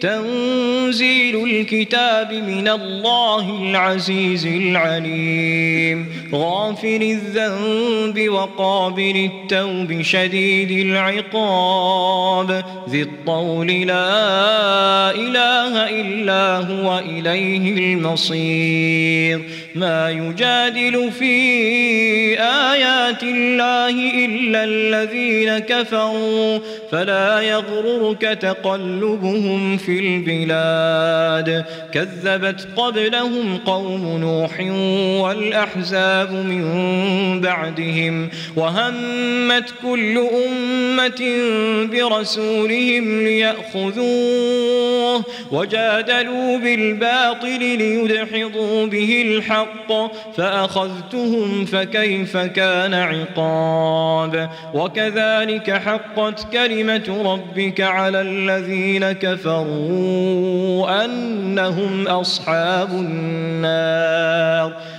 تنزيل الكتاب من الله العزيز العليم. غافر الذنب وقابل التوب شديد العقاب. ذي الطول لا إله إلا هو إليه المصير. ما يجادل في آيات الله إلا الذين كفروا. فلا يغررك تقلبهم في البلاد. كذبت قبلهم قوم نوح والأحزاب من بعدهم وهمت كل أمة برسولهم ليأخذوه وجادلوا بالباطل ليدحضوا به الحق فأخذتهم فكيف كان عقاب. وكذلك حقت كلمة ربك على الذين كفروا أنهم أصحاب النار.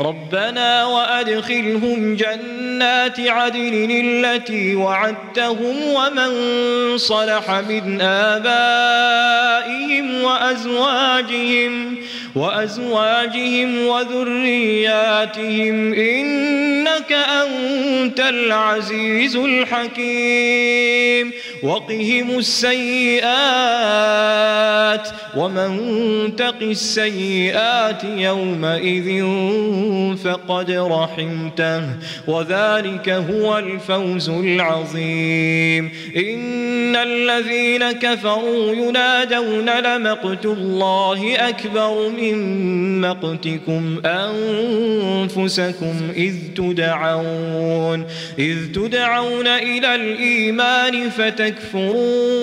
ربنا وأدخلهم جنات عدن التي وعدتهم ومن صلح من آبائهم وأزواجهم. وأزواجهم وذرياتهم إنك أنت العزيز الحكيم. وقهم السيئات ومن تق السيئات يومئذ فقد رحمته. وذلك هو الفوز العظيم. إن الذين كفروا ينادون لمقت الله أكبر من مقتكم أنفسكم إذ تدعون إذ تدعون إلى الإيمان فتكفرون.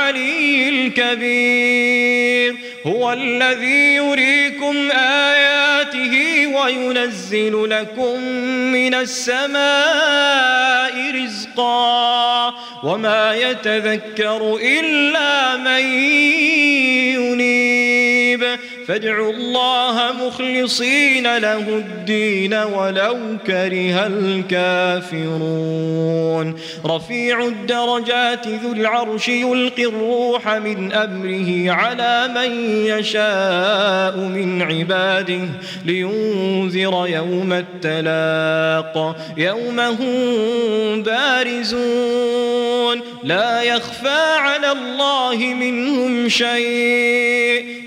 العلي الكبير. هو الذي يريكم آياته وينزل لكم من السماء رزقا. وما يتذكر إلا من فادعوا الله مخلصين له الدين ولو كره الكافرون. رفيع الدرجات ذو العرش يلقي الروح من أمره على من يشاء من عباده لينذر يوم التلاق. يوم هم بارزون. لا يخفى على الله منهم شيء.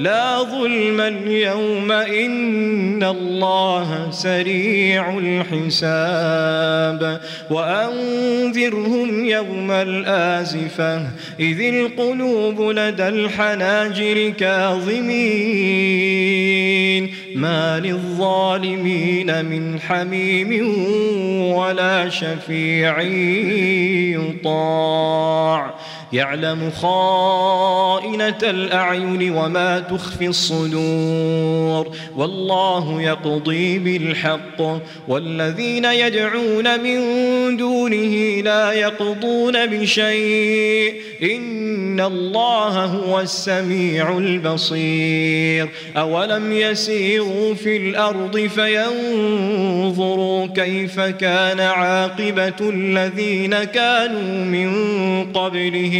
لا ظلم اليوم إن الله سريع الحساب. وأنذرهم يوم الآزفة إذ القلوب لدى الحناجر كاظمين. ما للظالمين من حميم ولا شفيع يطاع. يعلم خائنة الأعين وما تخفي الصدور. والله يقضي بالحق. والذين يدعون من دونه لا يقضون بشيء. إن الله هو السميع البصير. أولم يسيروا في الأرض فينظروا كيف كان عاقبة الذين كانوا من قبلهم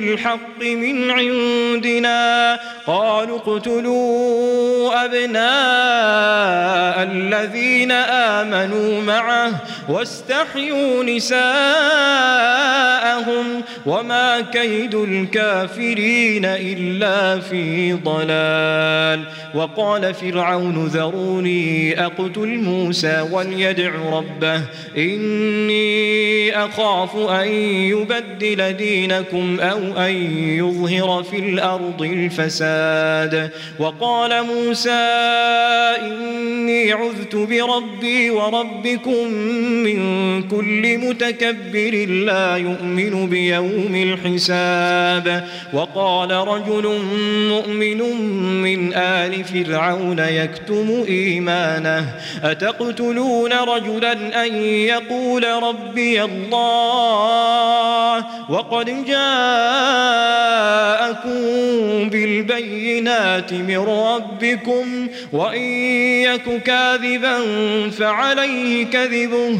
بالحق من عندنا. قالوا اقتلوا أبناء الذين آمنوا معه. واستحيوا نساءهم وما كيد الكافرين إلا في ضلال. وقال فرعون ذروني أقتل موسى وليدع ربه إني أخاف أن يبدل دينكم أو أن يظهر في الأرض الفساد. وقال موسى إني عذت بربي وربكم من كل متكبر لا يؤمن بيوم الحساب. وقال رجل مؤمن من آل فرعون يكتم إيمانه أتقتلون رجلا أن يقول ربي الله؟ وقد جاءكم بالبينات من ربكم وإن يك كاذبا فعليه كذبه.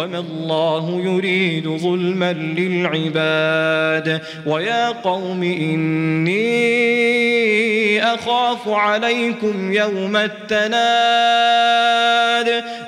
وما الله يريد ظلما للعباد. ويا قوم إني أخاف عليكم يوم التناد.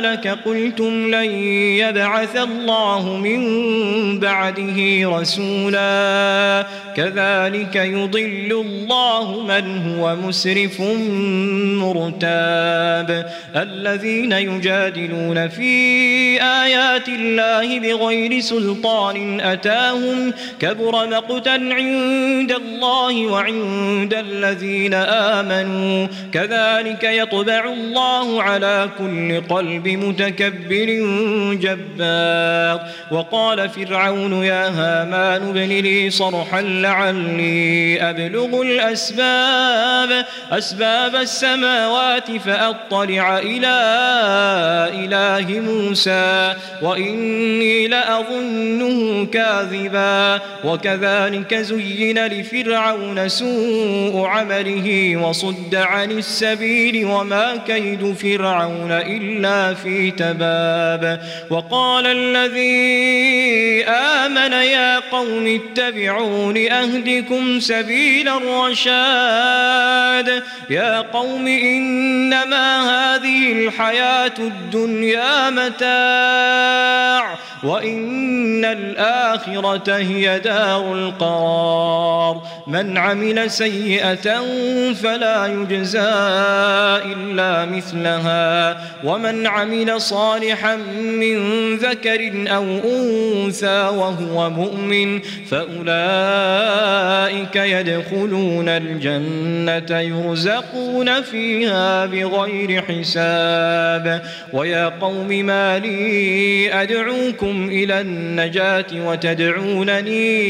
هلك قلتم لن يبعث الله من بعده رسولا كذلك يضل الله من هو مسرف مرتاب الذين يجادلون في آيات الله بغير سلطان أتاهم كبر مقتا عند الله وعند الذين آمنوا. كذلك يطبع الله على كل قلب متكبر جبار. وقال فرعون يا هامان ابن لي صرحا لعلي أبلغ الأسباب. أسباب السماوات فأطلع إلى إله موسى. وإني لأظنه كاذبا وكذلك زين لفرعون سوء عمله وصد عن السبيل وما كيد فرعون إلا في تباب وقال الذي آمن يا قوم اتبعون أهدكم سبيل الرشاد يا قوم إنما هذه الحياة الدنيا متاع السَّاعِ وإن الآخرة هي دار القرار من عمل سيئة فلا يجزى إلا مثلها ومن عمل صالحا من ذكر أو أنثى وهو مؤمن فأولئك يدخلون الجنة يرزقون فيها بغير حساب ويا قوم ما لي أدعوكم إلى النجاة وتدعونني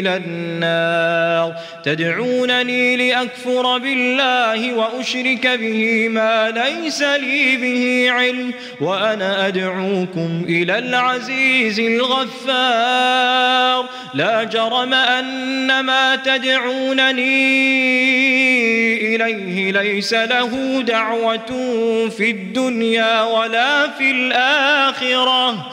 إلى النار. تدعونني لأكفر بالله وأشرك به ما ليس لي به علم وأنا أدعوكم إلى العزيز الغفار. لا جرم أن ما تدعونني إليه ليس له دعوة في الدنيا ولا في الآخرة.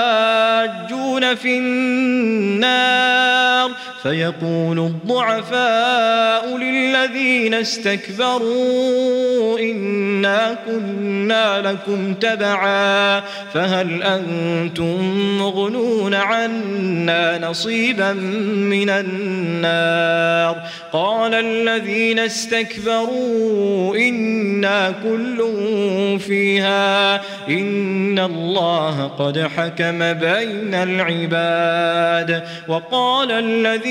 يتحاجون في النار فيقول الضعفاء للذين استكبروا إنا كنا لكم تبعا فهل أنتم مغنون عنا نصيبا من النار قال الذين استكبروا إنا كل فيها إن الله قد حكم بين العباد وقال الذين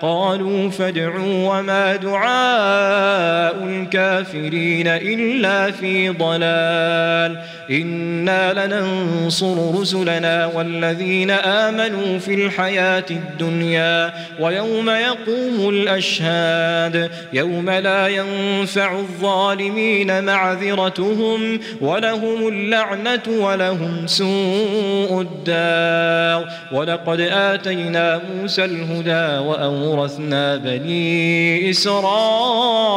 قالوا فادعوا وما دعاء الكافرين إلا في ضلال. إنا لننصر رسلنا والذين آمنوا في الحياة الدنيا ويوم يقوم الأشهاد. يوم لا ينفع الظالمين معذرتهم ولهم اللعنة ولهم سوء الدار. ولقد آتينا موسى الهدى وأورثنا بني إسرائيل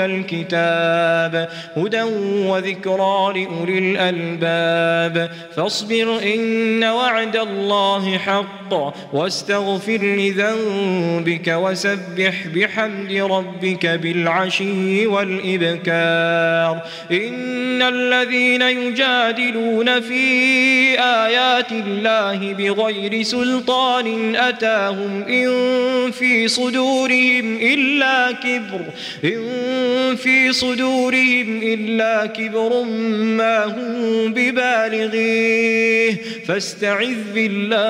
الكتاب هدى وذكرى لأولي الألباب. فاصبر إن وعد الله حق واستغفر لذنبك وسبح بحمد ربك بالعشي والإبكار. إن الذين يجادلون في آيات الله بغير سلطان أتاهم إن في صدورهم إلا كبر. إن في صدورهم إلا كبر ما هم ببالغيه. فاستعذ بالله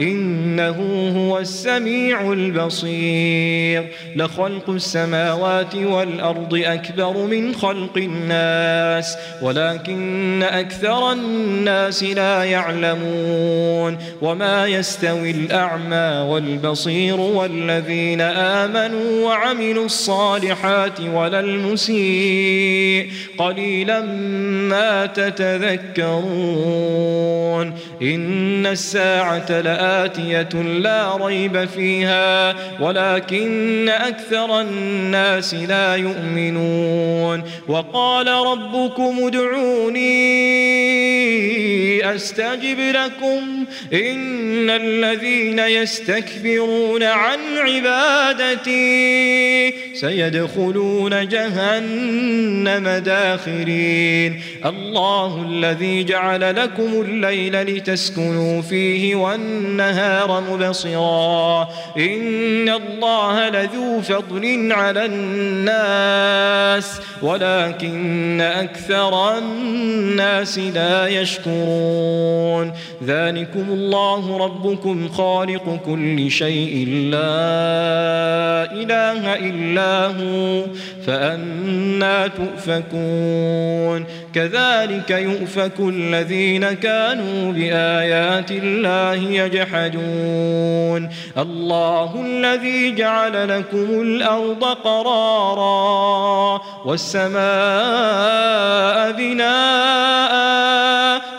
إنه هو السميع البصير. لخلق السماوات والأرض أكبر من خلق الناس ولكن أكثر الناس لا يعلمون. وما يستوي الأعمى والبصير والذين آمنوا وعملوا الصالحات ولا المسيء قليلا ما تتذكرون إن الساعة لآتية لا ريب فيها ولكن أكثر الناس لا يؤمنون وقال ربكم ادعوني أستجب لكم إن الذين يستكبرون عن عبادتي سيدخلون جهنم داخرين. الله الذي جعل لكم الليل لتسكنوا فيه والنهار مبصرا. إن الله لذو فضل على الناس ولكن أكثر الناس لا يشكرون. ذلكم الله ربكم خالق كل شيء لا إله إلا هو فأنا تؤفكون. كذلك يؤفك الذين كانوا بآيات الله يجحدون. الله الذي جعل لكم الأرض قرارا والسماء بناءً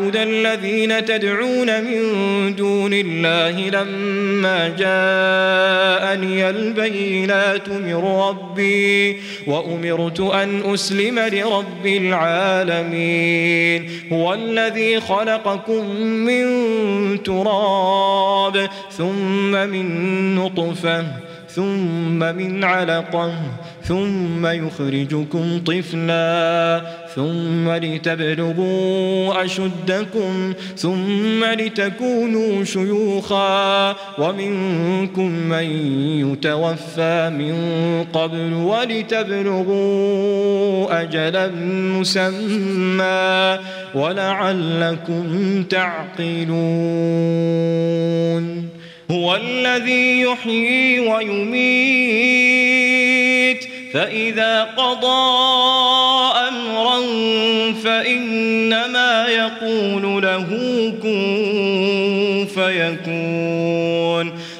الذين تدعون من دون الله لما جاءني البينات من ربي وأمرت أن أسلم لرب العالمين هو الذي خلقكم من تراب ثم من نطفة ثم من علقة ثم يخرجكم طفلا ثم لتبلغوا أشدكم ثم لتكونوا شيوخا ومنكم من يتوفى من قبل ولتبلغوا أجلا مسمى ولعلكم تعقلون هو الذي يحيي ويميت فإذا قضى أمرا فإنما يقول له كن فيكون.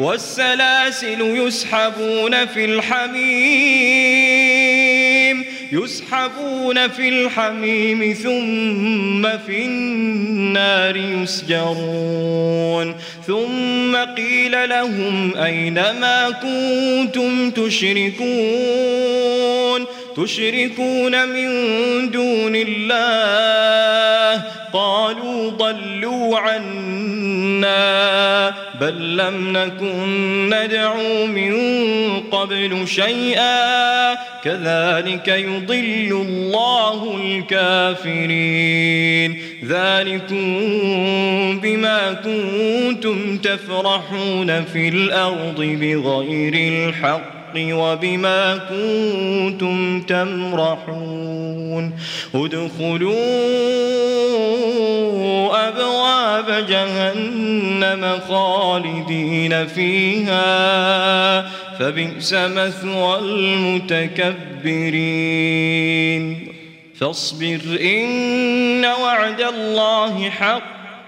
والسلاسل يسحبون في الحميم يسحبون في الحميم ثم في النار يسجرون. ثم قيل لهم أين ما كنتم تشركون؟ تشركون من دون الله قالوا ضلوا عنا بل لم نكن ندعو من قبل شيئا كذلك يضل الله الكافرين ذلكم بما كنتم تفرحون في الأرض بغير الحق وبما كنتم تمرحون. ادخلوا أبواب جهنم خالدين فيها فبئس مثوى المتكبرين. فاصبر إن وعد الله حق.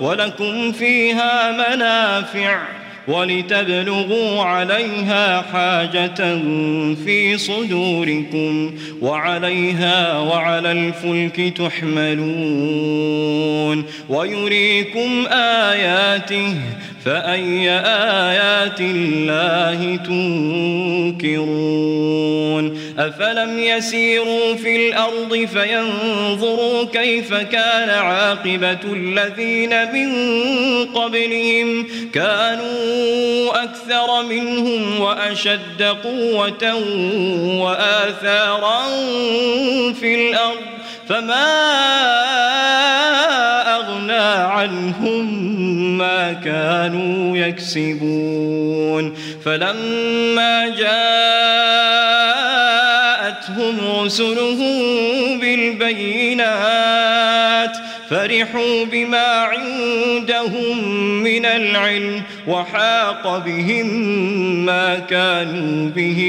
ولكم فيها منافع ولتبلغوا عليها حاجة في صدوركم وعليها وعلى الفلك تحملون ويريكم آياته فأي آيات الله تنكرون؟ أفلم يسيروا في الأرض فينظروا كيف كان عاقبة الذين من قبلهم؟ كانوا أكثر منهم وأشد قوة وآثارا في الأرض. فما أغنى عنهم ما كانوا يكسبون. فلما جاءتهم رسلهم بالبينات فرحوا بما عندهم من العلم وحاق بهم ما كانوا به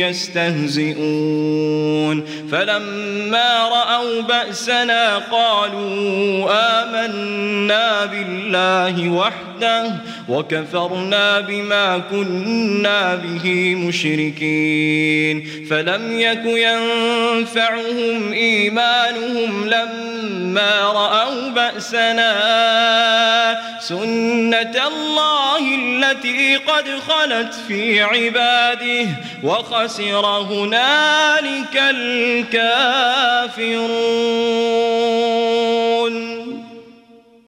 يستهزئون. فلما رأوا بأسنا قالوا آمنا بالله وحده وكفرنا بما كنا به مشركين. فلم يك ينفعهم إيمانهم لما رأوا بأسنا سنة الله التي قد خلت في عباده وخسر هنالك الكافرون.